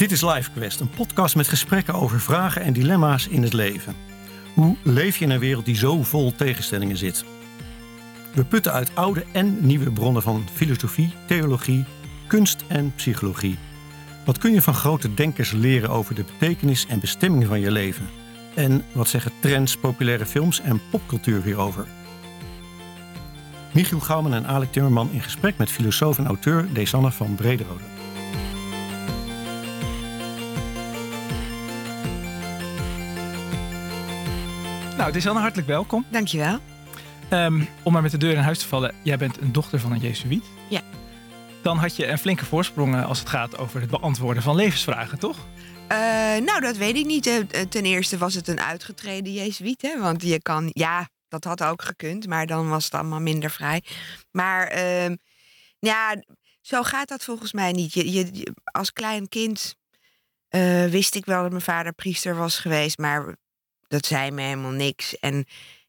Dit is LifeQuest, een podcast met gesprekken over vragen en dilemma's in het leven. Hoe leef je in een wereld die zo vol tegenstellingen zit? We putten uit oude en nieuwe bronnen van filosofie, theologie, kunst en psychologie. Wat kun je van grote denkers leren over de betekenis en bestemming van je leven? En wat zeggen trends, populaire films en popcultuur hierover? Michiel Gouwman en Alec Timmerman in gesprek met filosoof en auteur Desanne van Brederode. Nou, Desanne, hartelijk welkom. Dankjewel. Um, om maar met de deur in huis te vallen, jij bent een dochter van een Jezuïet. Ja. Dan had je een flinke voorsprong als het gaat over het beantwoorden van levensvragen, toch? Uh, nou, dat weet ik niet. Eh, ten eerste was het een uitgetreden Jezuïet, hè? Want je kan, ja, dat had ook gekund, maar dan was het allemaal minder vrij. Maar uh, ja, zo gaat dat volgens mij niet. Je, je, als klein kind uh, wist ik wel dat mijn vader priester was geweest, maar dat zei me helemaal niks. En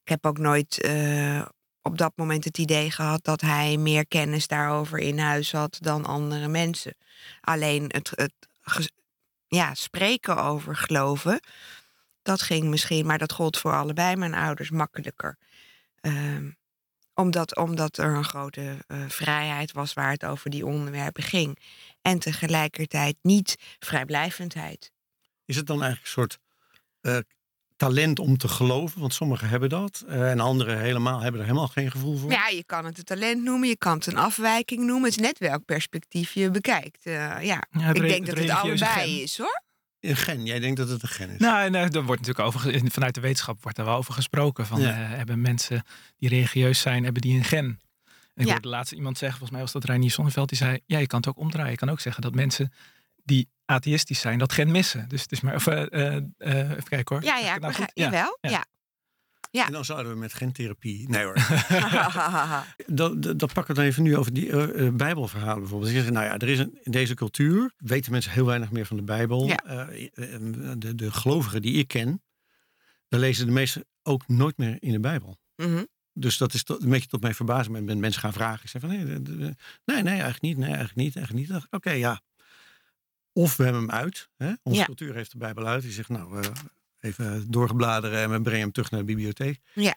ik heb ook nooit uh, op dat moment het idee gehad dat hij meer kennis daarover in huis had dan andere mensen. Alleen het, het ja, spreken over geloven, dat ging misschien, maar dat gold voor allebei mijn ouders makkelijker. Uh, omdat, omdat er een grote uh, vrijheid was waar het over die onderwerpen ging. En tegelijkertijd niet vrijblijvendheid. Is het dan eigenlijk een soort uh, talent om te geloven? Want sommigen hebben dat. Uh, en anderen helemaal hebben er helemaal geen gevoel voor. Ja, je kan het een talent noemen, je kan het een afwijking noemen. Het is net welk perspectief je bekijkt. ja, ja ik denk dat het allebei gen. is hoor. Een gen, jij denkt dat het een gen is? Nou, nou er wordt natuurlijk over, vanuit de wetenschap wordt er wel over gesproken. Van, ja. uh, hebben mensen die religieus zijn, hebben die een gen? En ik ja. hoorde laatst iemand zeggen, volgens mij was dat Reinier Sonneveld, die zei, ja, je kan het ook omdraaien. Je kan ook zeggen dat mensen die atheïstisch zijn, dat gen missen. Dus het is maar, of, uh, uh, even kijken hoor. Ja, ja, nou goed? Ja. Jawel, ja. ja. Ja. En dan zouden we met gentherapie. Nee hoor. dat, dat, dat pakken we dan even nu over die uh, uh, Bijbelverhalen bijvoorbeeld. Zeggen, nou ja, er is een, in deze cultuur weten mensen heel weinig meer van de Bijbel. Ja. Uh, de, de gelovigen die ik ken, daar lezen de meesten ook nooit meer in de Bijbel. Mm -hmm. Dus dat is tot, een beetje tot mijn verbazing. Ben mensen gaan vragen. Ik zeg van nee, nee, nee, eigenlijk niet. Nee, eigenlijk niet. Eigenlijk niet. Oké, okay, ja. Of we hebben hem uit. Hè? Onze ja. cultuur heeft de Bijbel uit. Die zegt, nou, even doorgebladeren en we brengen hem terug naar de bibliotheek. Ja.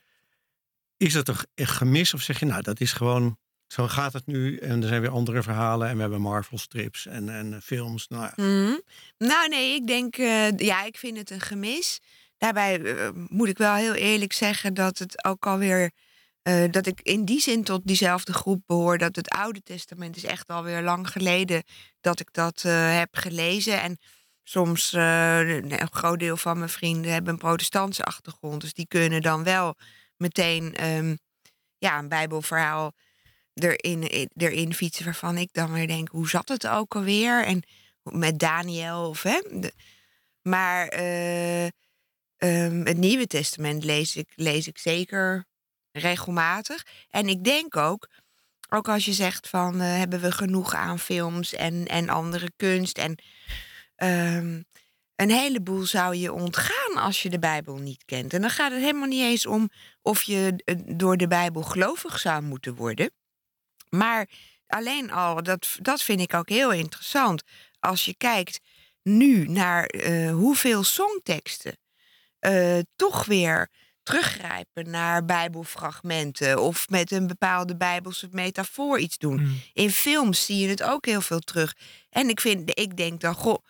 Is dat toch echt gemis? Of zeg je, nou, dat is gewoon, zo gaat het nu. En er zijn weer andere verhalen. En we hebben Marvel strips en, en films. Nou, ja. mm. nou nee, ik denk, uh, ja, ik vind het een gemis. Daarbij uh, moet ik wel heel eerlijk zeggen dat het ook alweer... Uh, dat ik in die zin tot diezelfde groep behoor. Dat het Oude Testament is echt alweer lang geleden dat ik dat heb gelezen. En soms uh, een groot deel van mijn vrienden hebben een protestantse achtergrond. Dus die kunnen dan wel meteen um, ja, een bijbelverhaal erin, erin fietsen waarvan ik dan weer denk, hoe zat het ook alweer? En met Daniel of hè. Maar um, het Nieuwe Testament lees ik, lees ik zeker regelmatig. En ik denk ook, ook als je zegt van uh, hebben we genoeg aan films en, en andere kunst en Um, een heleboel zou je ontgaan als je de Bijbel niet kent. En dan gaat het helemaal niet eens om of je door de Bijbel gelovig zou moeten worden. Maar alleen al, dat, dat vind ik ook heel interessant. Als je kijkt nu naar uh, hoeveel songteksten toch weer teruggrijpen naar Bijbelfragmenten of met een bepaalde Bijbelse metafoor iets doen. Mm. In films zie je het ook heel veel terug. En ik, vind, ik denk dan, goh,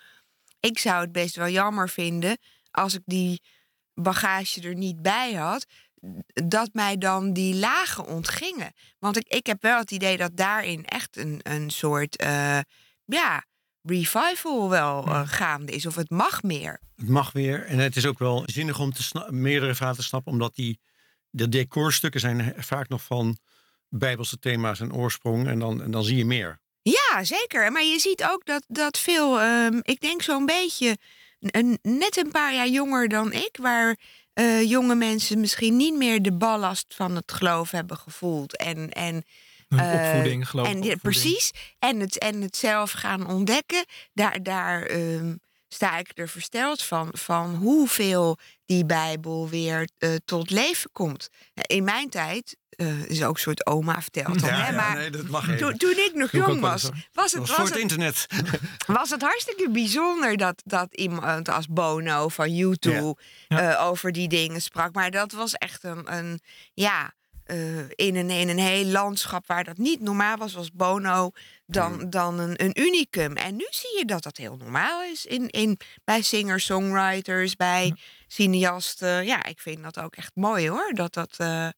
ik zou het best wel jammer vinden als ik die bagage er niet bij had, dat mij dan die lagen ontgingen. Want ik, ik heb wel het idee dat daarin echt een, een soort, uh, ja, revival wel uh, gaande is. Of het mag meer. Het mag weer. En het is ook wel zinnig om te meerdere verhalen te snappen, omdat die de decorstukken zijn vaak nog van bijbelse thema's en oorsprong. En dan, en dan zie je meer. Ja, zeker. Maar je ziet ook dat, dat veel, um, ik denk zo'n beetje, een, net een paar jaar jonger dan ik, waar uh, jonge mensen misschien niet meer de ballast van het geloof hebben gevoeld. En, en, uh, opvoeding, geloof en, opvoeding. Precies. En het, en het zelf gaan ontdekken. Daar, daar um, sta ik er versteld van, van hoeveel die Bijbel weer uh, tot leven komt. In mijn tijd, uh, is ook een soort oma verteld. Ja, hè? ja, maar nee, dat mag toen, toen ik nog jong was, was het, was was voor het, het internet. was het hartstikke bijzonder dat, dat iemand als Bono van YouTube Ja. eh, over die dingen sprak. Maar dat was echt een, een ja, eh, in, een, in een heel landschap waar dat niet normaal was, was Bono dan, dan een, een unicum. En nu zie je dat dat heel normaal is in, in, bij singer-songwriters, bij cineasten. Ja, ik vind dat ook echt mooi hoor, dat dat eh,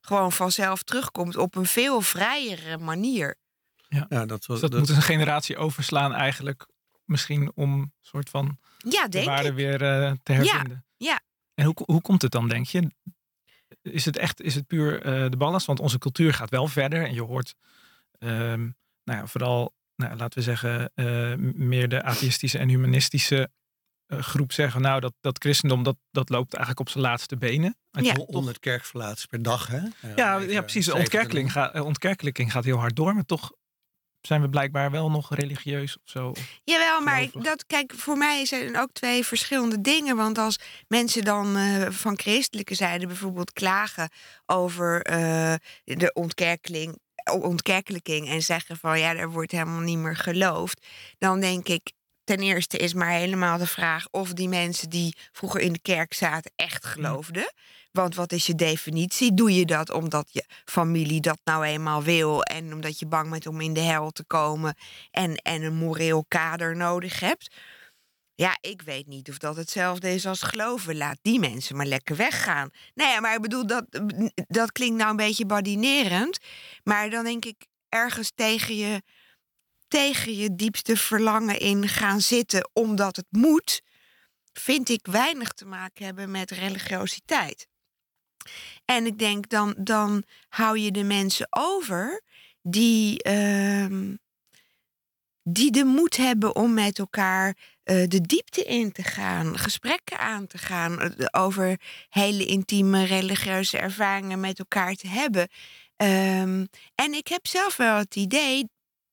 gewoon vanzelf terugkomt op een veel vrijere manier. Ja, dat was, Dus dat, dat- moet een generatie overslaan eigenlijk. Misschien om een soort van Ja, de denk waarde ik. weer eh, te hervinden. ja. En hoe, hoe komt het dan, denk je? Is het echt is het puur eh, de balans? Want onze cultuur gaat wel verder. En je hoort ehm, nou ja, vooral, nou, laten we zeggen, eh, meer de atheïstische en humanistische eh, groep zeggen. Nou, dat, dat christendom dat, dat loopt eigenlijk op zijn laatste benen. En Ja. toch- 100 kerkverlaters per dag, hè? ja, ja, precies. De ontkerkeling, gaat, ontkerkelijking gaat heel hard door. Maar toch zijn we blijkbaar wel nog religieus of zo. Jawel, maar gelovig. dat, kijk, voor mij zijn er ook twee verschillende dingen. Want als mensen dan eh, van christelijke zijde bijvoorbeeld klagen over eh, de ontkerkeling, ontkerkelijking en zeggen van ja, er wordt helemaal niet meer geloofd, dan denk ik. Ten eerste is maar helemaal de vraag of die mensen die vroeger in de kerk zaten echt geloofden. Want wat is je definitie? Doe je dat omdat je familie dat nou eenmaal wil en omdat je bang bent om in de hel te komen en, en een moreel kader nodig hebt? Ja, ik weet niet of dat hetzelfde is als geloven. Laat die mensen maar lekker weggaan. Nee, ja, maar ik bedoel, dat, dat klinkt nou een beetje badinerend. Maar dan denk ik ergens tegen je, tegen je diepste verlangen in gaan zitten omdat het moet, vind ik weinig te maken hebben met religiositeit. En ik denk dan, dan hou je de mensen over die, ehm, die de moed hebben om met elkaar eh, de diepte in te gaan, gesprekken aan te gaan, eh, over hele intieme religieuze ervaringen met elkaar te hebben. Ehm, en ik heb zelf wel het idee,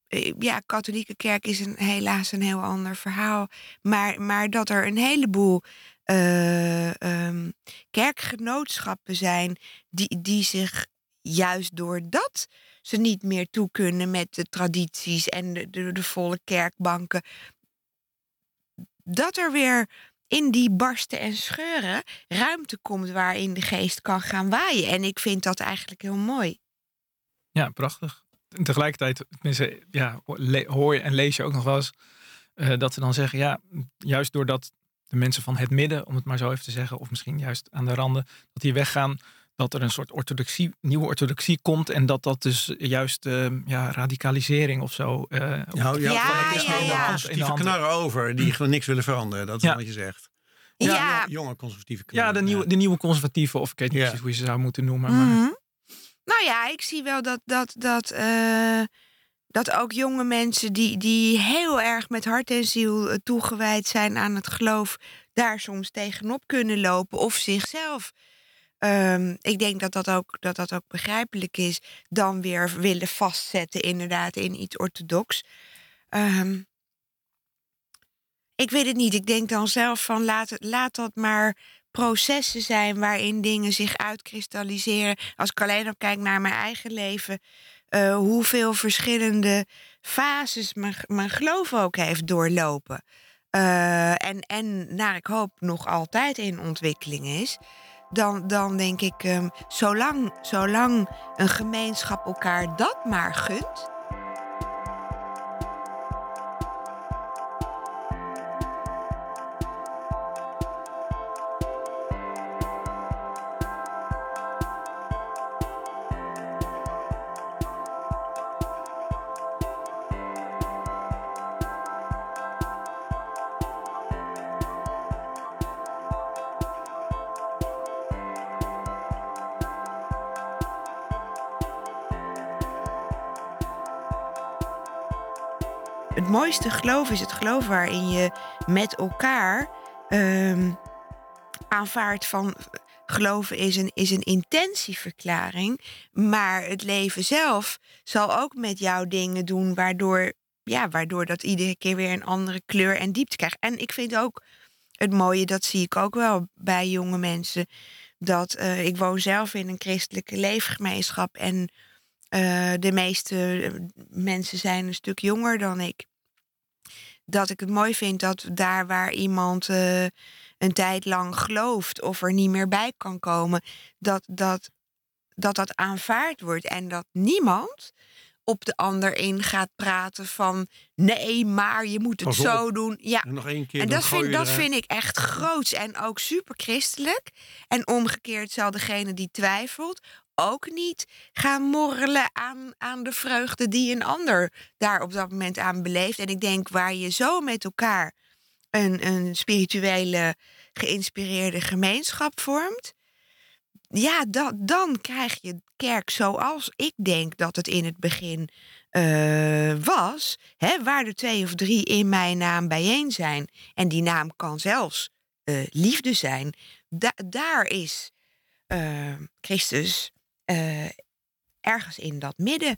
eh, ja, katholieke kerk is een, helaas een heel ander verhaal, maar, maar dat er een heleboel eh, ehm, kerkgenootschappen zijn die, die zich juist doordat ze niet meer toe kunnen met de tradities en de, de, volle kerkbanken, dat er weer in die barsten en scheuren ruimte komt waarin de geest kan gaan waaien. En ik vind dat eigenlijk heel mooi. Ja, prachtig. En tegelijkertijd, ja, hoor je en lees je ook nog wel eens eh, dat ze dan zeggen, ja, juist doordat de mensen van het midden, om het maar zo even te zeggen, of misschien juist aan de randen, dat die weggaan, dat er een soort orthodoxie, nieuwe orthodoxie komt en dat dat dus juist eh, ja, radicalisering of zo. eh, Nou, ja, Ja, van, het is ja, gewoon ja. conservatieve knarren over, die gewoon niks willen veranderen. Dat is Ja. wat je zegt. Ja, Ja, jonge conservatieve ja, de nieuwe, de nieuwe conservatieven, of ik weet niet Ja. precies hoe je ze zou moeten noemen. Maar, Mhm. Nou ja, ik zie wel dat, dat, dat, eh, dat ook jonge mensen die, die heel erg met hart en ziel eh, toegewijd zijn aan het geloof, daar soms tegenop kunnen lopen of zichzelf. ehm, ik denk dat dat, ook, dat dat ook begrijpelijk is. Dan weer willen vastzetten, inderdaad, in iets orthodox. Ehm, ik weet het niet. Ik denk dan zelf van laat, laat dat maar processen zijn waarin dingen zich uitkristalliseren. Als ik alleen al kijk naar mijn eigen leven, eh, hoeveel verschillende fases mijn, mijn geloof ook heeft doorlopen. Eh, en, en naar ik hoop nog altijd in ontwikkeling is. Dan, dan denk ik, ehm, zolang, zolang een gemeenschap elkaar dat maar gunt. Het mooiste geloof is het geloof waarin je met elkaar ehm, aanvaardt van geloven is een, is een intentieverklaring. Maar het leven zelf zal ook met jou dingen doen waardoor ja, waardoor dat iedere keer weer een andere kleur en diepte krijgt. En ik vind ook het mooie, dat zie ik ook wel bij jonge mensen. Dat uh, ik woon zelf in een christelijke leefgemeenschap. En uh, de meeste mensen zijn een stuk jonger dan ik. Dat ik het mooi vind dat daar waar iemand uh, een tijd lang gelooft of er niet meer bij kan komen, dat dat, dat, dat aanvaard wordt. En dat niemand op de ander in gaat praten van nee, maar je moet het zo doen. Ja. En nog één keer. En dat, vind, dat vind ik echt groots en ook super christelijk. En omgekeerd zal degene die twijfelt ook niet gaan morrelen aan, aan de vreugde die een ander daar op dat moment aan beleeft. En ik denk waar je zo met elkaar een, een spirituele, geïnspireerde gemeenschap vormt ja, dan, dan krijg je kerk zoals ik denk dat het in het begin uh, was. Hè, waar er twee of drie in mijn naam bijeen zijn. En die naam kan zelfs uh, liefde zijn. Da daar is uh, Christus ergens in dat midden.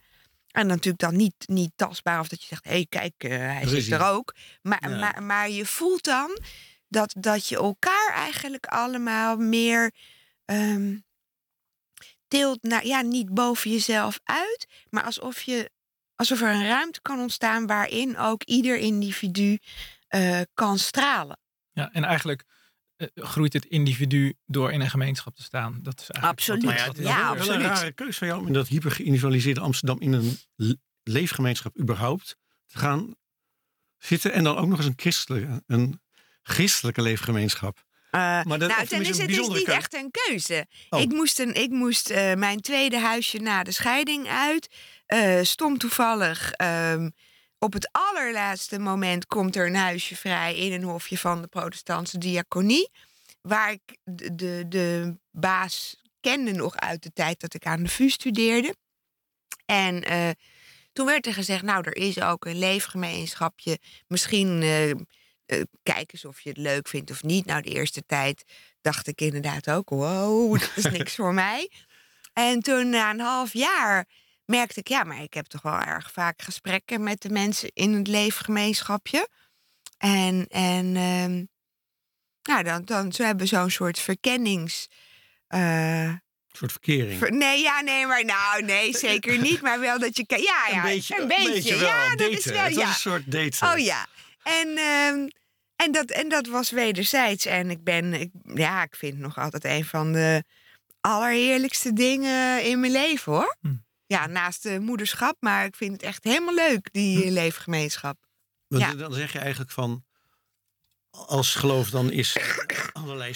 En natuurlijk dan niet, niet tastbaar of dat je zegt, hé hey, kijk, hij zit er ook. Maar, ja. maar, maar je voelt dan dat, dat je elkaar eigenlijk allemaal meer um, tilt naar, ja, niet boven jezelf uit, maar alsof, je, alsof er een ruimte kan ontstaan waarin ook ieder individu uh, kan stralen. Ja, en eigenlijk groeit het individu door in een gemeenschap te staan. Dat is absoluut. Wat, ja, ja absoluut. wel een rare keuze van jou om in dat hypergeïndividualiseerde Amsterdam in een leefgemeenschap überhaupt te gaan zitten en dan ook nog eens een christelijke, een christelijke leefgemeenschap. Uh, maar dat, nou, ten is het is niet echt een keuze. Oh. Ik moest, een, ik moest uh, mijn tweede huisje na de scheiding uit. Uh, stond toevallig um, op het allerlaatste moment komt er een huisje vrij in een hofje van de protestantse diaconie. Waar ik de, de, de baas kende nog uit de tijd dat ik aan de VU studeerde. En toen werd er gezegd, nou, er is ook een leefgemeenschapje. Misschien uh, kijk eens of je het leuk vindt of niet. Nou, de eerste tijd dacht ik inderdaad ook, wow, dat is niks voor mij. En toen na een half jaar merkte ik, ja, maar ik heb toch wel erg vaak gesprekken met de mensen in het leefgemeenschapje. En, en uh, nou, dan, dan zo hebben we zo'n soort verkennings. Uh, een soort verkering. Ver, nee, ja, nee, maar nou, nee, zeker niet. Maar wel dat je. Ja, ja, een beetje. Een beetje, een beetje ja, dat daten. is wel. Ja. een soort date. Oh ja. En, uh, en, dat, en dat was wederzijds. En ik ben, ik, ja, ik vind nog altijd een van de allerheerlijkste dingen in mijn leven hoor. Hm. Ja, naast de moederschap, maar ik vind het echt helemaal leuk, die hm. leefgemeenschap. Want ja. dan zeg je eigenlijk van, als geloof dan is allerlei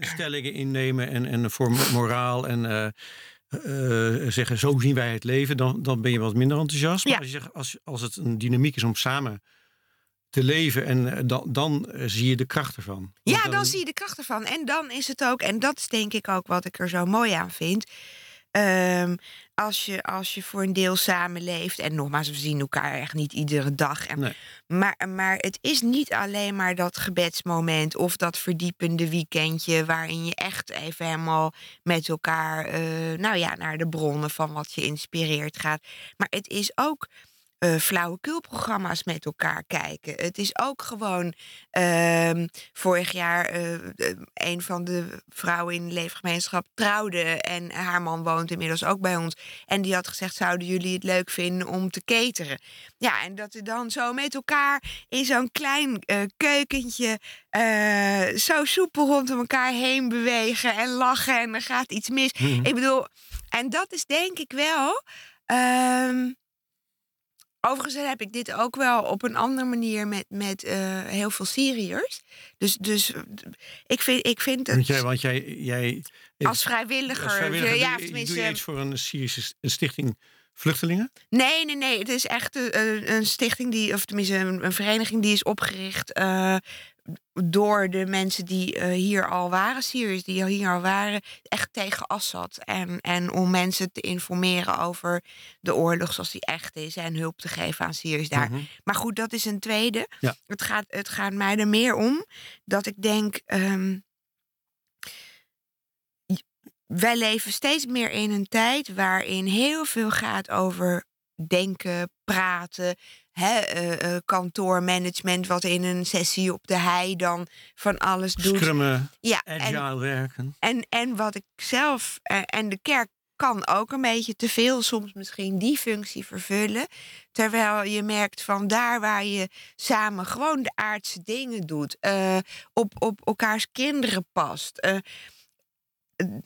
stellingen innemen en, en voor moraal en uh, uh, zeggen zo zien wij het leven, dan, dan ben je wat minder enthousiast. Maar Ja. als, je zegt, als, als het een dynamiek is om samen te leven en dan, dan zie je de kracht ervan. Want Ja, dan zie je de kracht ervan. En dan is het ook, en dat is denk ik ook wat ik er zo mooi aan vind. Ehm, als, je, als je voor een deel samenleeft, en nogmaals, we zien elkaar echt niet iedere dag. En, Nee. maar, maar het is niet alleen maar dat gebedsmoment of dat verdiepende weekendje waarin je echt even helemaal met elkaar, eh, nou ja, naar de bronnen van wat je inspireert gaat. Maar het is ook eh flauwekulprogramma's met elkaar kijken. Het is ook gewoon ehm, vorig jaar eh, eh, een van de vrouwen in de leefgemeenschap trouwde en haar man woont inmiddels ook bij ons. En die had gezegd: zouden jullie het leuk vinden om te cateren? Ja, en dat we dan zo met elkaar in zo'n klein keukentje zo soepel rondom elkaar heen bewegen en lachen en er gaat iets mis. Mhm. Ik bedoel, en dat is denk ik wel. ehm, Overigens heb ik dit ook wel op een andere manier met, met eh, heel veel Syriërs. Dus, dus eh, ik vind, ik vind Want het jij, want jij, jij als vrijwilliger. als vrijwilliger ja, doe, tenminste, doe je iets voor een Syrische een stichting vluchtelingen? Nee, nee, nee. Het is echt een, een- een stichting die, of tenminste een, een vereniging die is opgericht eh, door de mensen die eh, hier al waren, Syriërs die hier al waren, echt tegen Assad. En, en om mensen te informeren over de oorlog zoals die echt is en hulp te geven aan Syriërs daar. Mhm. Maar goed, dat is een tweede. Ja. Het, gaat, het gaat mij er meer om dat ik denk. ehm, wij leven steeds meer in een tijd waarin heel veel gaat over denken, praten, hè, eh, eh, kantoormanagement, wat in een sessie op de hei dan van alles doet. Scrummen, Ja, en, agile werken. en, en wat ik zelf eh, en de kerk kan ook een beetje te veel soms misschien die functie vervullen. Terwijl je merkt van daar waar je samen gewoon de aardse dingen doet, op, op elkaars kinderen past.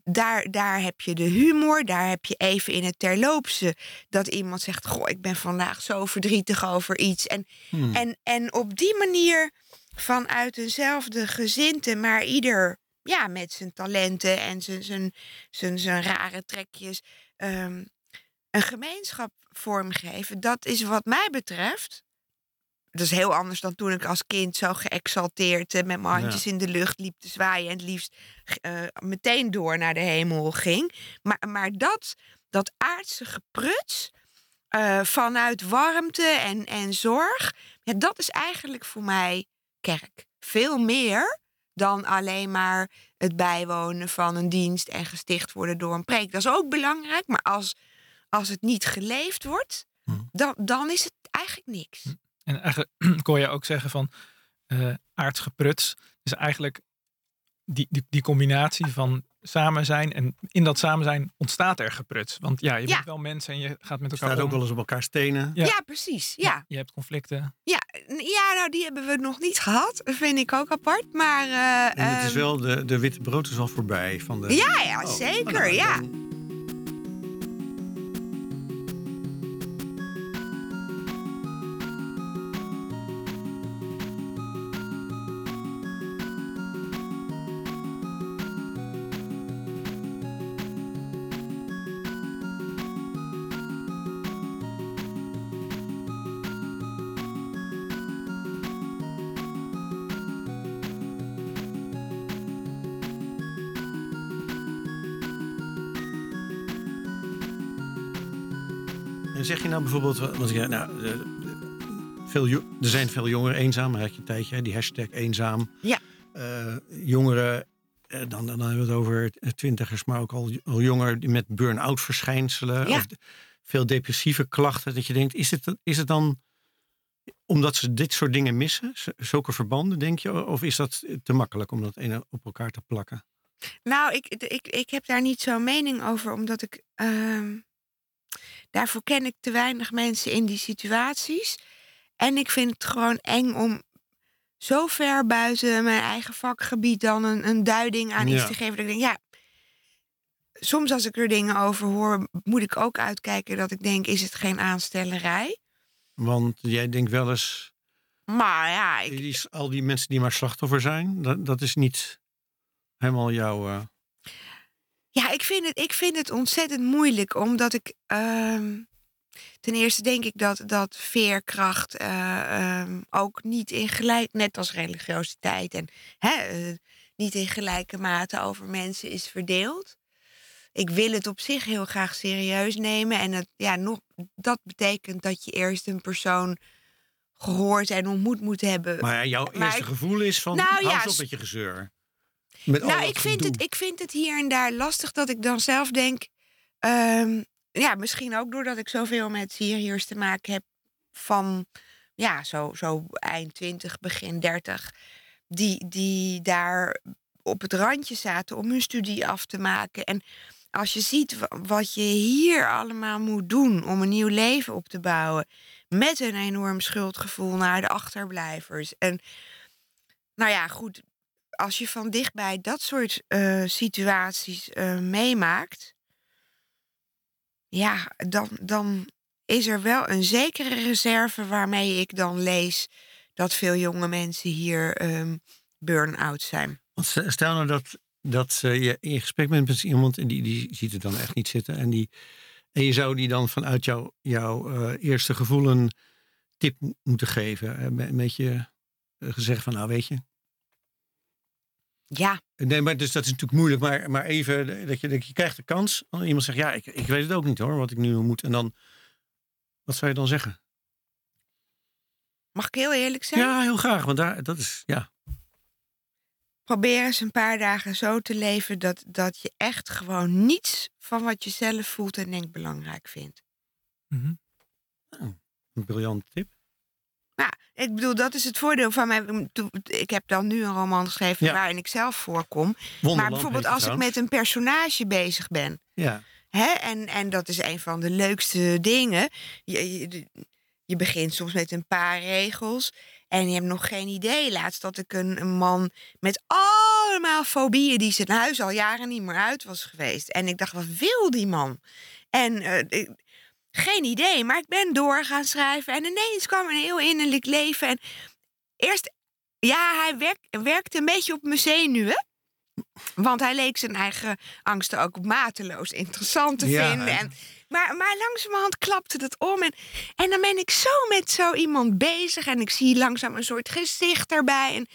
Daar, daar heb je de humor, daar heb je even in het terloopse dat iemand zegt: Goh, ik ben vandaag zo verdrietig over iets. En, Hmm. en, en op die manier vanuit eenzelfde gezinte, maar ieder ja, met zijn talenten en zijn, zijn, zijn, zijn rare trekjes, ehm, een gemeenschap vormgeven. Dat is wat mij betreft. Dat is heel anders dan toen ik als kind zo geëxalteerd eh, met mijn Ja. handjes in de lucht liep te zwaaien en het liefst eh, meteen door naar de hemel ging. Maar, maar dat, dat aardse gepruts eh, vanuit warmte en, en zorg, ja, dat is eigenlijk voor mij kerk. Veel meer dan alleen maar het bijwonen van een dienst en gesticht worden door een preek. Dat is ook belangrijk, maar als, als het niet geleefd wordt, Hm. dan, dan is het eigenlijk niks. En eigenlijk kon je ook zeggen van eh aardsgepruts. Dus eigenlijk die, die, die combinatie van samen zijn. En in dat samen zijn ontstaat er gepruts. Want ja, je Ja. bent wel mensen en je gaat met elkaar Staat om. ook wel eens op elkaar stenen. Ja. Ja, precies. Ja. Je hebt conflicten. Ja, ja, nou die hebben we nog niet gehad. Dat vind ik ook apart. Maar eh, En het is ehm, wel, de, de witte brood is al voorbij. Van de, Ja, ja, Oh, zeker. nou, ja. Nou bijvoorbeeld, want ik, nou, eh, veel, er zijn veel jongeren eenzaam, had je een tijdje, hè, die hashtag eenzaam. Ja. Eh, jongeren, eh, dan, dan hebben we het over twintigers, maar ook al, al jongeren die met burn-out verschijnselen. Ja. Of veel depressieve klachten. Dat je denkt, is het, is het dan omdat ze dit soort dingen missen? Zulke verbanden, denk je? Of is dat te makkelijk om dat ene op elkaar te plakken? Nou, ik, ik, ik heb daar niet zo'n mening over, omdat ik. ehm, daarvoor ken ik te weinig mensen in die situaties. En ik vind het gewoon eng om zo ver buiten mijn eigen vakgebied dan een, een duiding aan iets Ja. te geven. Dat ik denk, ja. Soms als ik er dingen over hoor, moet ik ook uitkijken dat ik denk, is het geen aanstellerij? Want jij denkt wel eens, Maar ja, ik, die, al die mensen die maar slachtoffer zijn, dat, dat is niet helemaal jouw... eh, Ja, ik vind het, ik vind het ontzettend moeilijk, omdat ik. ehm, ten eerste denk ik dat, dat veerkracht eh, ehm, ook niet in gelijk, net als religiositeit en hè, eh, niet in gelijke mate over mensen is verdeeld. Ik wil het op zich heel graag serieus nemen. En het, ja, nog, dat betekent dat je eerst een persoon gehoord en ontmoet moet hebben. Maar ja, jouw Maar eerste ik- gevoel is van, Nou ja, op met je gezeur. Met Nou, ik vind, het, ik vind het hier en daar lastig dat ik dan zelf denk. ehm, ja, misschien ook doordat ik zoveel met Syriërs te maken heb van ja, zo, zo eind 20, begin 30. Die, die daar op het randje zaten om hun studie af te maken. En als je ziet wa- wat je hier allemaal moet doen om een nieuw leven op te bouwen. Met een enorm schuldgevoel naar de achterblijvers. En nou ja, goed, als je van dichtbij dat soort eh, situaties eh, meemaakt, ja, dan, dan is er wel een zekere reserve waarmee ik dan lees dat veel jonge mensen hier ehm burn-out zijn. Want st- stel nou dat, dat je in gesprek bent met iemand en die, die ziet het dan echt niet zitten. En, die, en je zou die dan vanuit jouw jouw eh, eerste gevoel een tip mo- moeten geven. Een beetje gezegd van, nou weet je. Ja, Nee, maar dus dat is natuurlijk moeilijk. Maar, maar even, dat je, dat je krijgt de kans. En iemand zegt, ja, ik, ik weet het ook niet hoor, wat ik nu moet. En dan, wat zou je dan zeggen? mag ik heel eerlijk zijn? Ja, heel graag. Want daar, dat is, ja. Probeer eens een paar dagen zo te leven dat, dat je echt gewoon niets van wat je zelf voelt en denkt belangrijk vindt. Mhm. Een briljante tip. Nou, ik bedoel, dat is het voordeel van mij. Ik heb dan nu een roman geschreven Ja. waarin ik zelf voorkom. maar bijvoorbeeld als ik met een personage bezig ben. Ja. Hè? En, en dat is een van de leukste dingen. Je, je, je begint soms met een paar regels. En je hebt nog geen idee. Laatst dat ik een, een man met allemaal fobieën... die zijn huis al jaren niet meer uit was geweest. En ik dacht, wat wil die man? En ik- geen idee. Maar ik ben door gaan schrijven. En ineens kwam een heel innerlijk leven. En eerst... Ja, hij werk, werkte een beetje op mijn zenuwen. Want hij leek zijn eigen angsten ook mateloos interessant te Ja. vinden. En, maar, maar langzamerhand klapte dat om. En, en dan ben ik zo met zo iemand bezig. En ik zie langzaam een soort gezicht erbij. En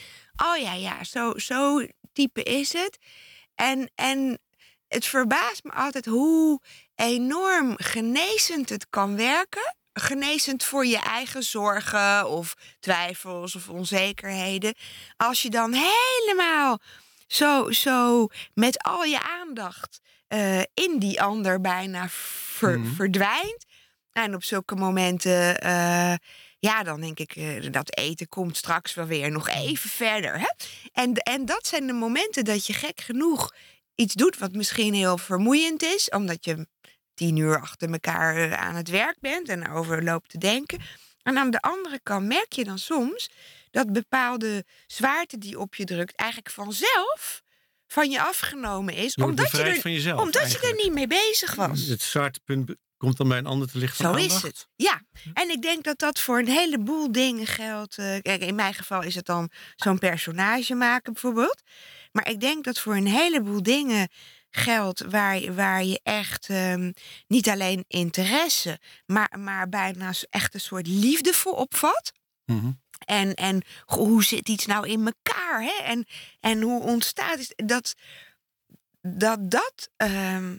oh ja, ja, zo, zo type is het. En, en het verbaast me altijd hoe enorm genezend het kan werken. Genezend voor je eigen zorgen of twijfels of onzekerheden. Als je dan helemaal zo, zo met al je aandacht eh, in die ander bijna ver- Mhm. verdwijnt. En op zulke momenten, eh, ja, dan denk ik, eh, dat eten komt straks wel weer nog even verder. Hè? En, en dat zijn de momenten dat je gek genoeg iets doet wat misschien heel vermoeiend is, omdat je tien uur achter elkaar eh, aan het werk bent en over loopt te denken. En aan de andere kant merk je dan soms dat bepaalde zwaarte die op je drukt eigenlijk vanzelf van je afgenomen is, omdat, je er, jezelf. omdat je er niet mee bezig was. Het zwaartepunt komt dan bij een ander te lichten. Zo is het. Ja, en ik denk dat dat voor een heleboel dingen geldt. Eh, Kijk, in mijn geval is het dan zo'n personage maken bijvoorbeeld. Maar ik denk dat voor een heleboel dingen geldt waar, je- waar je echt ehm, niet alleen interesse, maar, maar bijna echt een soort liefde voor opvat. Mhm. En, en hoe zit iets nou in elkaar? Hè? En, en hoe ontstaat het? Dat dat, dat ehm,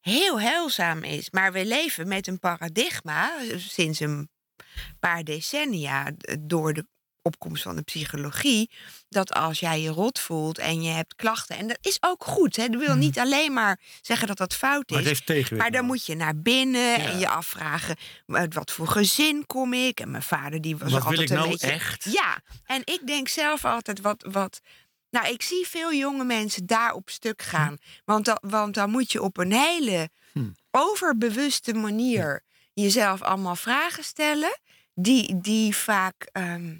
heel heilzaam is. Maar we leven met een paradigma eh, sinds een paar decennia door de opkomst van de psychologie. Dat als jij je rot voelt en je hebt klachten. En dat is ook goed. Hè? Dat wil Mhm. niet alleen maar zeggen dat dat fout is. heeft. Maar dan moet je naar binnen en je afvragen: uit wat voor gezin kom ik? En mijn vader die was Wat wil altijd ik een nou beetje. echt? Ja, en ik denk zelf altijd wat. wat nou, ik zie veel jonge mensen daar op stuk gaan. Want, dan, want dan moet je op een hele Hm. overbewuste manier jezelf allemaal vragen stellen. Die, die vaak ehm,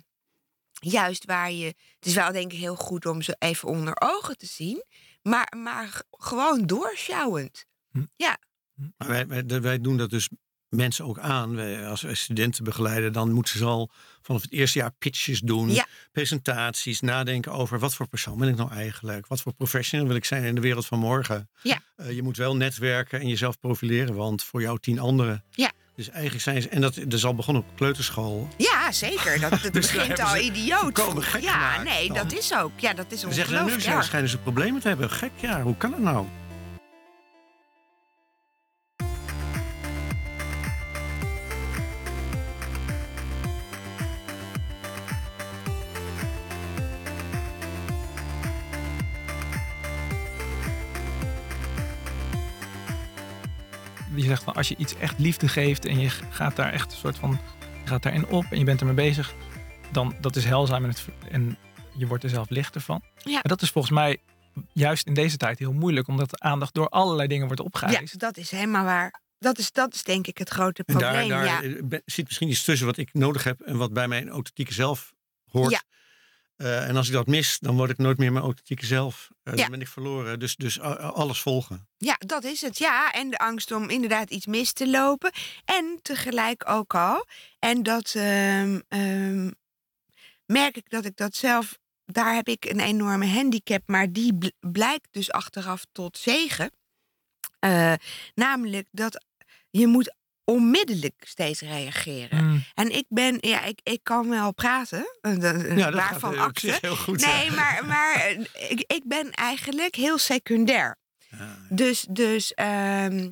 juist waar je. Het is wel denk ik heel goed om ze even onder ogen te zien. Maar, maar gewoon doorsjouwend. Maar wij, wij, wij doen dat dus mensen ook aan. Wij, als wij studenten begeleiden, dan moeten ze al vanaf het eerste jaar pitches doen. Ja. Presentaties, nadenken over wat voor persoon ben ik nou eigenlijk? Wat voor professional wil ik zijn in de wereld van morgen? Ja. Eh, je moet wel netwerken en jezelf profileren, want voor jou tien anderen. Ja. Dus eigenlijk zijn ze, en dat, dat is al begonnen op kleuterschool. Ja, zeker. Dat, dat daar begint al ze idioot. Ja, nee, dan. dat is ook. Ja, dat is Dan zeggen ze, nu ongelooflijk erg. schijnen ze problemen te hebben. Gek, ja, hoe kan dat nou? Je zegt van als je iets echt liefde geeft en je gaat daar echt een soort van, je gaat daarin op en je bent ermee bezig, dan dat is heilzaam en, het, en je wordt er zelf lichter van. Ja. En dat is volgens mij juist in deze tijd heel moeilijk, omdat de aandacht door allerlei dingen wordt Ja, opgeëist. dat is helemaal waar. Dat is, dat is denk ik het grote En probleem. daar, daar ja. eh, zit misschien iets tussen wat ik nodig heb en wat bij mijn authentieke zelf hoort. Ja. Eh, en als ik dat mis, dan word ik nooit meer mijn authentieke zelf. Eh, Ja. Dan ben ik verloren. Dus, dus alles volgen. ja, dat is het. Ja, en de angst om inderdaad iets mis te lopen. En tegelijk ook al. En dat ehm, ehm, merk ik dat ik dat zelf... Daar heb ik een enorme handicap, maar die bl- blijkt dus achteraf tot zegen. Eh, namelijk dat je moet onmiddellijk steeds reageren. Mm, En ik ben, ja, ik, ik kan wel praten, eh, Ja, dat waarvan gaat eh, heel goed. Nee, ja. maar, maar eh, ik, ik ben eigenlijk heel secundair. Ja. Dus, dus ehm,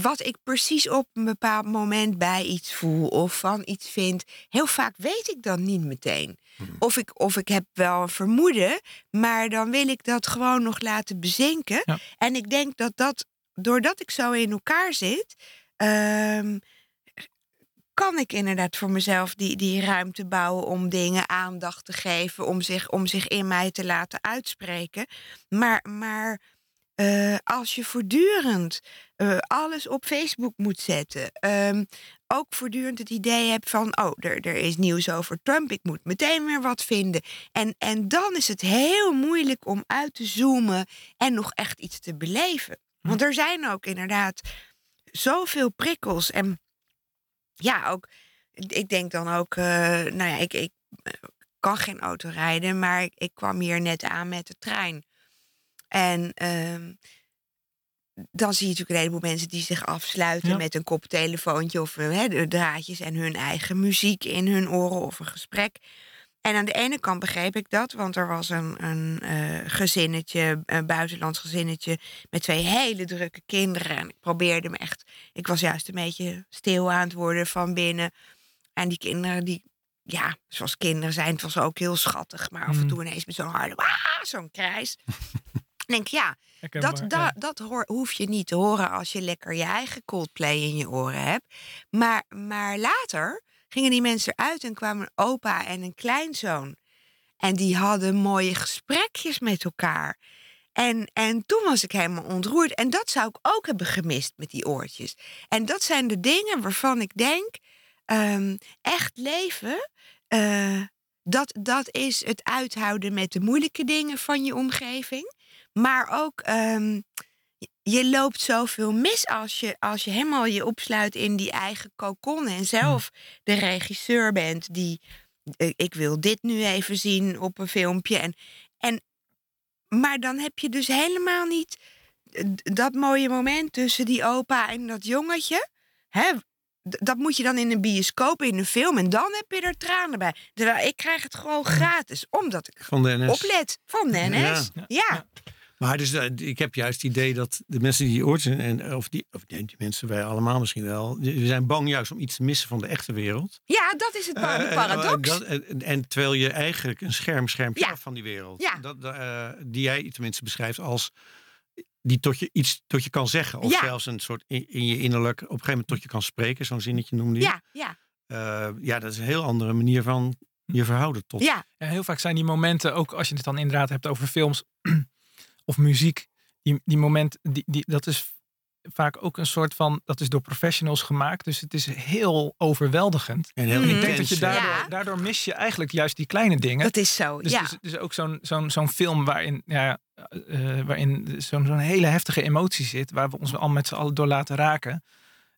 wat ik precies op een bepaald moment bij iets voel of van iets vind, heel vaak weet ik dan niet meteen. Hmm. Of ik, of ik heb wel een vermoeden, maar dan wil ik dat gewoon nog laten bezinken. Ja. En ik denk dat dat, doordat ik zo in elkaar zit, ehm, kan ik inderdaad voor mezelf die, die ruimte bouwen om dingen aandacht te geven, om zich, om zich in mij te laten uitspreken. Maar, maar uh, als je voortdurend uh, alles op Facebook moet zetten, um, ook voortdurend het idee hebt van, oh, er, er is nieuws over Trump, ik moet meteen weer wat vinden. En, en dan is het heel moeilijk om uit te zoomen en nog echt iets te beleven. Hm. Want er zijn ook inderdaad zoveel prikkels. En ja, ook, ik denk dan ook, uh, nou ja, ik, ik kan geen auto rijden, maar ik, kwam hier net aan met de trein. En ehm, dan zie je natuurlijk een heleboel mensen die zich afsluiten met een koptelefoontje of uh, de draadjes en hun eigen muziek in hun oren of een gesprek. En aan de ene kant begreep ik dat, want er was een, een uh, gezinnetje, een buitenlands gezinnetje met twee hele drukke kinderen. En ik probeerde me echt, ik was juist een beetje stil aan het worden van binnen. En die kinderen, die, ja, zoals kinderen zijn, het was ook heel schattig, maar af en mm. toe ineens met zo'n harde, zo'n krijs. denk ja, dat, dat, dat hoor, hoef je niet te horen als je lekker je eigen Coldplay in je oren hebt. Maar, maar later gingen die mensen eruit en kwamen een opa en een kleinzoon. En die hadden mooie gesprekjes met elkaar. En, en toen was ik helemaal ontroerd. En dat zou ik ook hebben gemist met die oortjes. En dat zijn de dingen waarvan ik denk: um, echt leven. Uh, dat, dat is het uithouden met de moeilijke dingen van je omgeving. Maar ook, ehm, je loopt zoveel mis als je, als je helemaal je opsluit in die eigen kokon. En zelf de regisseur bent die, eh, ik wil dit nu even zien op een filmpje. En, en, maar dan heb je dus helemaal niet dat mooie moment tussen die opa en dat jongetje. Hè, dat moet je dan in een bioscoop, in een film. En dan heb je er tranen bij. Terwijl ik krijg het gewoon gratis. Omdat ik van de NS. oplet. Van de NS. ja. ja. Maar dus, uh, ik heb juist het idee dat de mensen die ooit zijn, en, of, die, of die mensen, wij allemaal misschien wel, we zijn bang juist om iets te missen van de echte wereld. Ja, dat is het uh, paradox. Dat, en, en, terwijl je eigenlijk een scherm schermt ja. van die wereld. Ja. Dat, uh, die jij tenminste beschrijft als die tot je iets tot je kan zeggen. Of ja. zelfs een soort in, in, je innerlijk op een gegeven moment tot je kan spreken. Zo'n zinnetje noemde je. Ja, ja. ja, dat is een heel andere manier van je verhouden tot. Ja. ja. Heel vaak zijn die momenten, ook als je het dan inderdaad hebt over films of muziek, die, die moment, die, die, dat is vaak ook een soort van, dat is door professionals gemaakt. Dus het is heel overweldigend. En heel ik denk dat je daardoor, daardoor mis je eigenlijk juist die kleine dingen. Dat is zo, dus, ja. Dus, dus ook zo'n zo'n zo'n film waarin, ja, uh, waarin zo'n zo'n hele heftige emotie zit, waar we ons al met z'n allen door laten raken.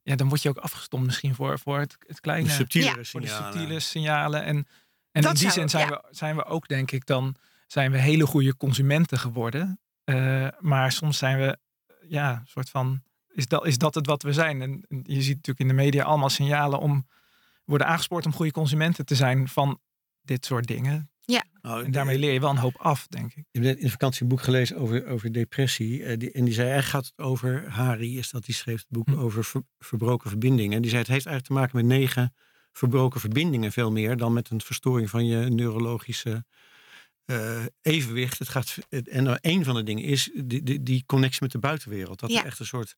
Ja, dan word je ook afgestomd misschien voor, voor het, het kleine. De subtiele ja. Voor de subtiele signalen. En, en in die zin zijn, we, zijn we ook, denk ik, dan zijn we hele goede consumenten geworden. Uh, maar soms zijn we, ja, een soort van, is dat, is dat het wat we zijn? En, je ziet natuurlijk in de media allemaal signalen om, worden aangespoord om goede consumenten te zijn van dit soort dingen. Ja. Nou, en daarmee leer je wel een hoop af, denk ik. Ik heb in een vakantieboek gelezen over, over depressie. Uh, die, en die zei, eigenlijk gaat het over, Hari is dat, die schreef het boek hm. over verbroken verbindingen. Die zei, het heeft eigenlijk te maken met negen verbroken verbindingen veel meer dan met een verstoring van je neurologische uh, evenwicht. Het gaat, en een van de dingen is die, die, die connectie met de buitenwereld. Dat er echt een soort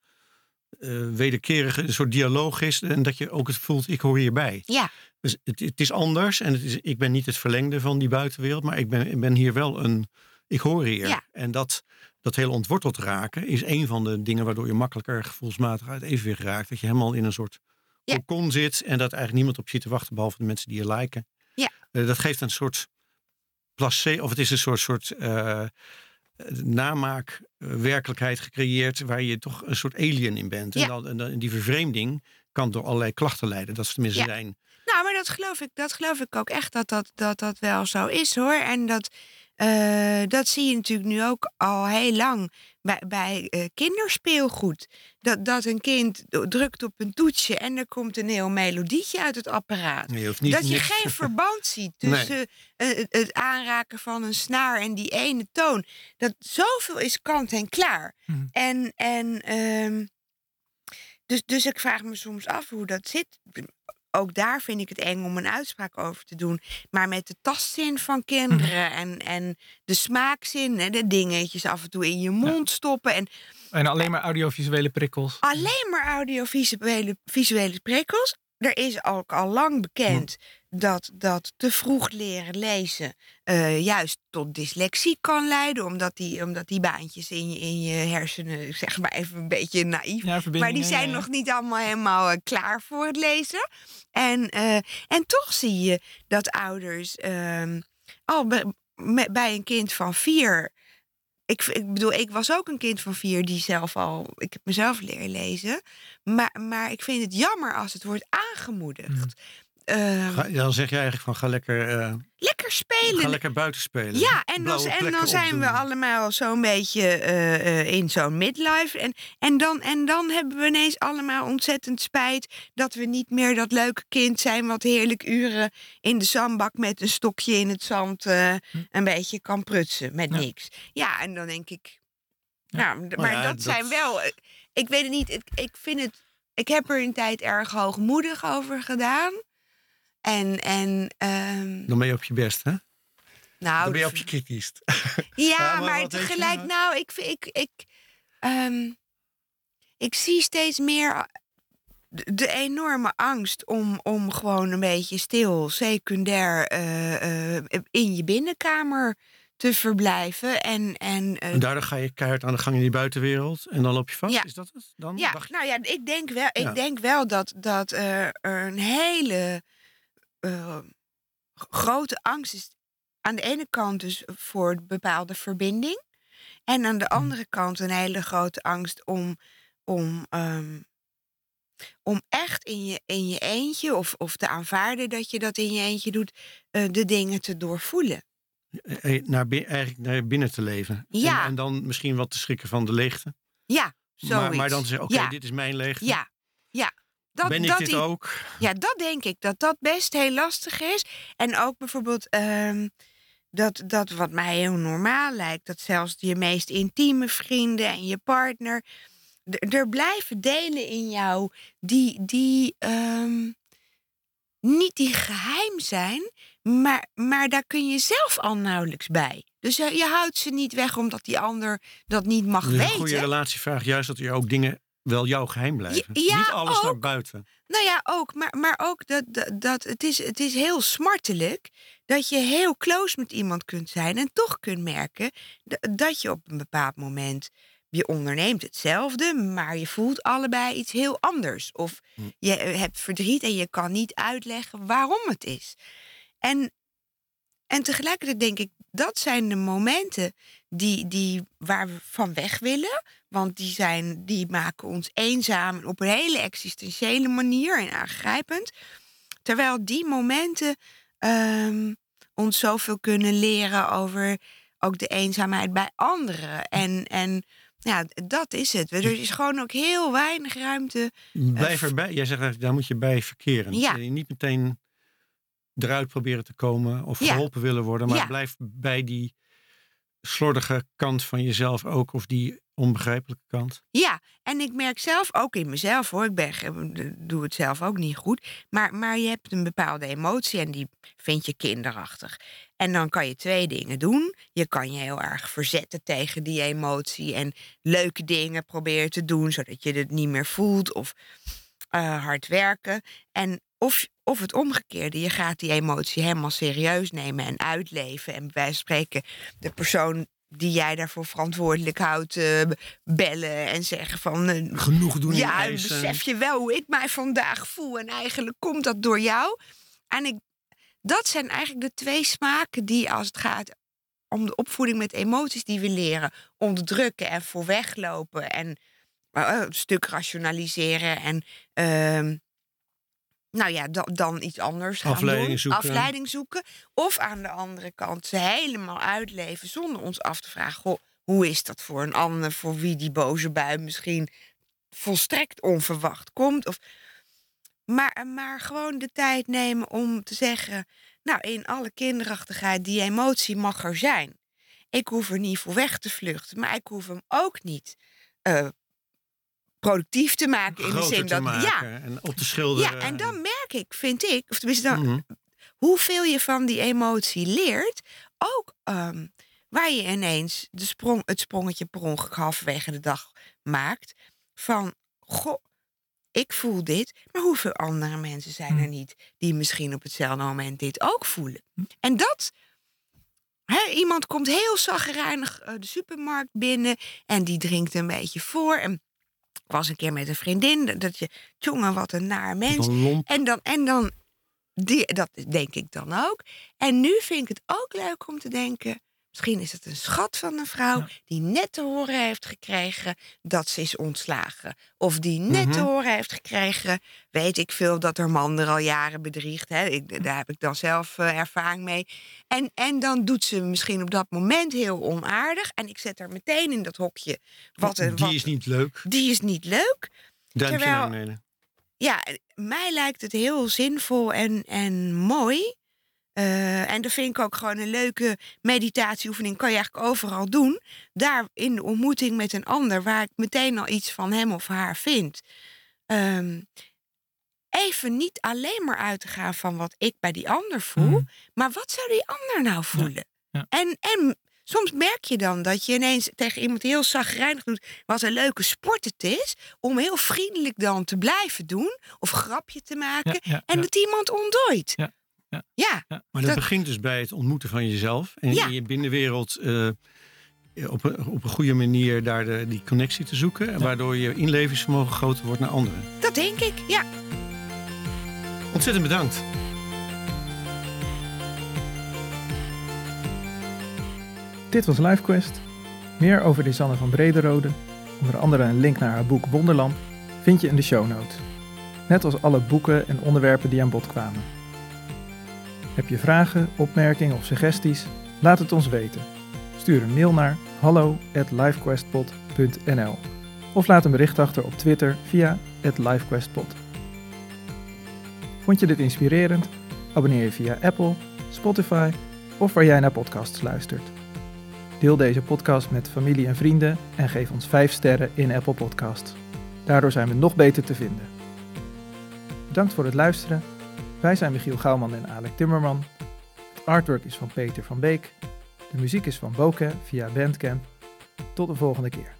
uh, wederkerige een soort dialoog is. En dat je ook het voelt, ik hoor hierbij. Ja. Dus het, het is anders. En het is, ik ben niet het verlengde van die buitenwereld. Maar ik ben, ik ben hier wel een... Ik hoor hier. Ja. En dat, dat hele ontworteld raken is een van de dingen waardoor je makkelijker gevoelsmatig uit evenwicht raakt. Dat je helemaal in een soort ja. zit. En dat eigenlijk niemand op je zit te wachten, behalve de mensen die je liken. Ja. Uh, dat geeft een soort placé, of het is een soort, soort uh, namaak werkelijkheid gecreëerd waar je toch een soort alien in bent. En, dan, en, die vervreemding kan door allerlei klachten leiden. Dat is tenminste ja. zijn. Nou, maar dat geloof ik, dat geloof ik ook echt dat dat, dat dat wel zo is hoor. En dat uh, dat zie je natuurlijk nu ook al heel lang bij, bij uh, kinderspeelgoed. Dat, dat een kind drukt op een toetsje en er komt een heel melodietje uit het apparaat. Nee, niet, dat je geen verband ziet tussen nee. uh, het aanraken van een snaar en die ene toon. Dat zoveel is kant en klaar. Hmm. En, en um, dus, dus ik vraag me soms af hoe dat zit ook daar vind ik het eng om een uitspraak over te doen. Maar met de tastzin van kinderen mhm. en, en de smaakzin, en de dingetjes af en toe in je mond stoppen. En, en alleen maar audiovisuele prikkels. Alleen maar audiovisuele visuele prikkels. er is ook al lang bekend dat, dat te vroeg leren lezen eh, juist tot dyslexie kan leiden. Omdat die, omdat die baantjes in je, in je hersenen, zeg maar even een beetje naïef. Ja, maar die zijn ja. nog niet allemaal helemaal eh, klaar voor het lezen. En, eh, en toch zie je dat ouders ehm, al bij, een kind van vier. Ik, ik bedoel, ik was ook een kind van vier die zelf al. Ik heb mezelf leren lezen. Maar, maar ik vind het jammer als het wordt aangemoedigd. Ehm, Ga- dan zeg je eigenlijk van ga lekker, eh, lekker spelen. ga lekker buiten spelen. Ja, en dan, en zijn we allemaal zo'n beetje eh, eh, in zo'n midlife. En, en, dan, en dan hebben we ineens allemaal ontzettend spijt dat we niet meer dat leuke kind zijn wat heerlijk uren in de zandbak met een stokje in het zand eh, een beetje kan prutsen met Ja. niks. Ja, en dan denk ik, Ja. nou, maar ja, dat, dat- zijn wel, ik weet het niet, ik, ik vind het, ik heb er een tijd erg hoogmoedig over gedaan. En, en ehm, Dan ben je op je best, hè? nou, Dan ben je op je kritisch. Ja, Ja, maar je tegelijk, nou? nou, ik, ik, ik, ehm, ik zie steeds meer eh, de, de enorme angst om, om gewoon een beetje stil, secundair eh, eh, in je binnenkamer te verblijven. En, en, En daardoor ga je keihard aan de gang in die buitenwereld. En dan loop je vast. Ja. Is dat het? Dan ja, je- nou ja, ik denk wel, ik Ja. denk wel dat, dat er een hele g- grote angst is. Aan de ene kant dus voor een bepaalde verbinding. En aan de andere kant een hele grote angst om, om, ehm, om echt in je, in je eentje, of, of te aanvaarden dat je dat in je eentje doet, eh, de dingen te doorvoelen. eh, naar, eigenlijk naar binnen te leven. Ja. En, en dan misschien wat te schrikken van de leegte. Ja, zoiets. Maar, maar dan te zeggen, oké, ja, dit is mijn leegte. ja, ja. Dat, ben ik dat dit ook? Ja, dat denk ik. Dat dat best heel lastig is. En ook bijvoorbeeld ehm, dat, dat wat mij heel normaal lijkt. Dat zelfs je meest intieme vrienden en je partner. Er blijven delen in jou die, die ehm, niet die geheim zijn. Maar, maar daar kun je zelf al nauwelijks bij. Dus je, je houdt ze niet weg omdat die ander dat niet mag Dus een weten. goede relatie vraagt juist dat er ook dingen wel jouw geheim blijven. ja, Niet alles naar ook. buiten. Nou ja, ook. Maar, maar ook dat, dat, dat het, is, het is heel smartelijk dat je heel close met iemand kunt zijn en toch kunt merken dat je op een bepaald moment je onderneemt hetzelfde, maar je voelt allebei iets heel anders. Of Hm. je eh, hebt verdriet en je kan niet uitleggen waarom het is. En, en tegelijkertijd denk ik, dat zijn de momenten die, die, waar we van weg willen. Want die, zijn, die maken ons eenzaam op een hele existentiële manier en aangrijpend. Terwijl die momenten ehm, ons zoveel kunnen leren over ook de eenzaamheid bij anderen. En, en ja, dat is het. Er is gewoon ook heel weinig ruimte. Blijf f- erbij. Jij zegt daar moet je bij verkeren. Ja. Eh, Niet meteen eruit proberen te komen of Ja. geholpen willen worden. Maar Ja. blijf bij die slordige kant van jezelf ook. Of die onbegrijpelijke kant. Ja, en ik merk zelf ook in mezelf hoor. Ik ben, doe het zelf ook niet goed. Maar, maar je hebt een bepaalde emotie en die vind je kinderachtig. En dan kan je twee dingen doen. Je kan je heel erg verzetten tegen die emotie en leuke dingen proberen te doen, zodat je het niet meer voelt of eh, hard werken. En of, of het omgekeerde, je gaat die emotie helemaal serieus nemen en uitleven. En bij wijze van spreken de persoon die jij daarvoor verantwoordelijk houdt, eh, bellen en zeggen van... eh, Genoeg doen ja, besef je wel hoe ik mij vandaag voel. En eigenlijk komt dat door jou. En ik, dat zijn eigenlijk de twee smaken die als het gaat om de opvoeding met emoties die we leren, onderdrukken en voor weglopen en eh, een stuk rationaliseren en ehm, nou ja, dan, dan iets anders gaan Afleiding doen. zoeken. Afleiding zoeken. Of aan de andere kant ze helemaal uitleven zonder ons af te vragen, goh, hoe is dat voor een ander voor wie die boze bui misschien volstrekt onverwacht komt. Of, maar, maar gewoon de tijd nemen om te zeggen, nou in alle kinderachtigheid, die emotie mag er zijn. Ik hoef er niet voor weg te vluchten, maar ik hoef hem ook niet eh, productief te maken. In de zin dat, maken ja, en op te schilderen. ja, en dan merk ik, vind ik, of tenminste dan, Mhm. hoeveel je van die emotie leert. Ook ehm, waar je ineens de sprong, het sprongetje per ongeluk halverwege de dag maakt. Van, goh, ik voel dit, maar hoeveel andere mensen zijn er niet die misschien op hetzelfde moment dit ook voelen? En dat, hè, iemand komt heel zagrijnig eh, de supermarkt binnen en die drinkt een beetje voor. En ik was een keer met een vriendin, dat je, jongen, wat een naar mens. En dan, en dan die, dat denk ik dan ook. En nu vind ik het ook leuk om te denken. Misschien is het een schat van een vrouw Ja. die net te horen heeft gekregen dat ze is ontslagen. Of die net te Mhm. horen heeft gekregen, weet ik veel, dat haar man er al jaren bedriegt. Hè. Ik, daar heb ik dan zelf eh, ervaring mee. En, en dan doet ze misschien op dat moment heel onaardig. En ik zet haar meteen in dat hokje. Wat Die wat, is niet leuk. die is niet leuk Duimpje Terwijl- naar beneden. ja, mij lijkt het heel zinvol en, en mooi. Eh, en dat vind ik ook gewoon een leuke meditatieoefening. Kan je eigenlijk overal doen. Daar in de ontmoeting met een ander, waar ik meteen al iets van hem of haar vind. Ehm, even niet alleen maar uit te gaan van wat ik bij die ander voel. Mhm. Maar wat zou die ander nou voelen? ja. En, en soms merk je dan dat je ineens tegen iemand heel zagrijnig doet... wat een leuke sport het is... om heel vriendelijk dan te blijven doen... of grapje te maken... Ja, ja, en ja. dat iemand ontdooit. Ja, ja. ja. Maar dat, Dat- begint dus bij het ontmoeten van jezelf. En Ja. in je binnenwereld eh, op, een, op een goede manier daar de, die connectie te zoeken. Waardoor je inlevingsvermogen groter wordt naar anderen. dat denk ik. Ja. Ontzettend bedankt. Dit was LiveQuest. Meer over Lisanne van Brederode, onder andere een link naar haar boek Wonderland, vind je in de show notes. Net als alle boeken en onderwerpen die aan bod kwamen. Heb je vragen, opmerkingen of suggesties? Laat het ons weten. Stuur een mail naar hallo@livequestpod.nl of laat een bericht achter op Twitter via @livequestpod. Vond je dit inspirerend? Abonneer je via Apple, Spotify of waar jij naar podcasts luistert. Deel deze podcast met familie en vrienden en geef ons 5 sterren in Apple Podcasts. Daardoor zijn we nog beter te vinden. Bedankt voor het luisteren. Wij zijn Michiel Gouwman en Alec Timmerman. Het artwork is van Peter van Beek. De muziek is van Boke via Bandcamp. Tot de volgende keer.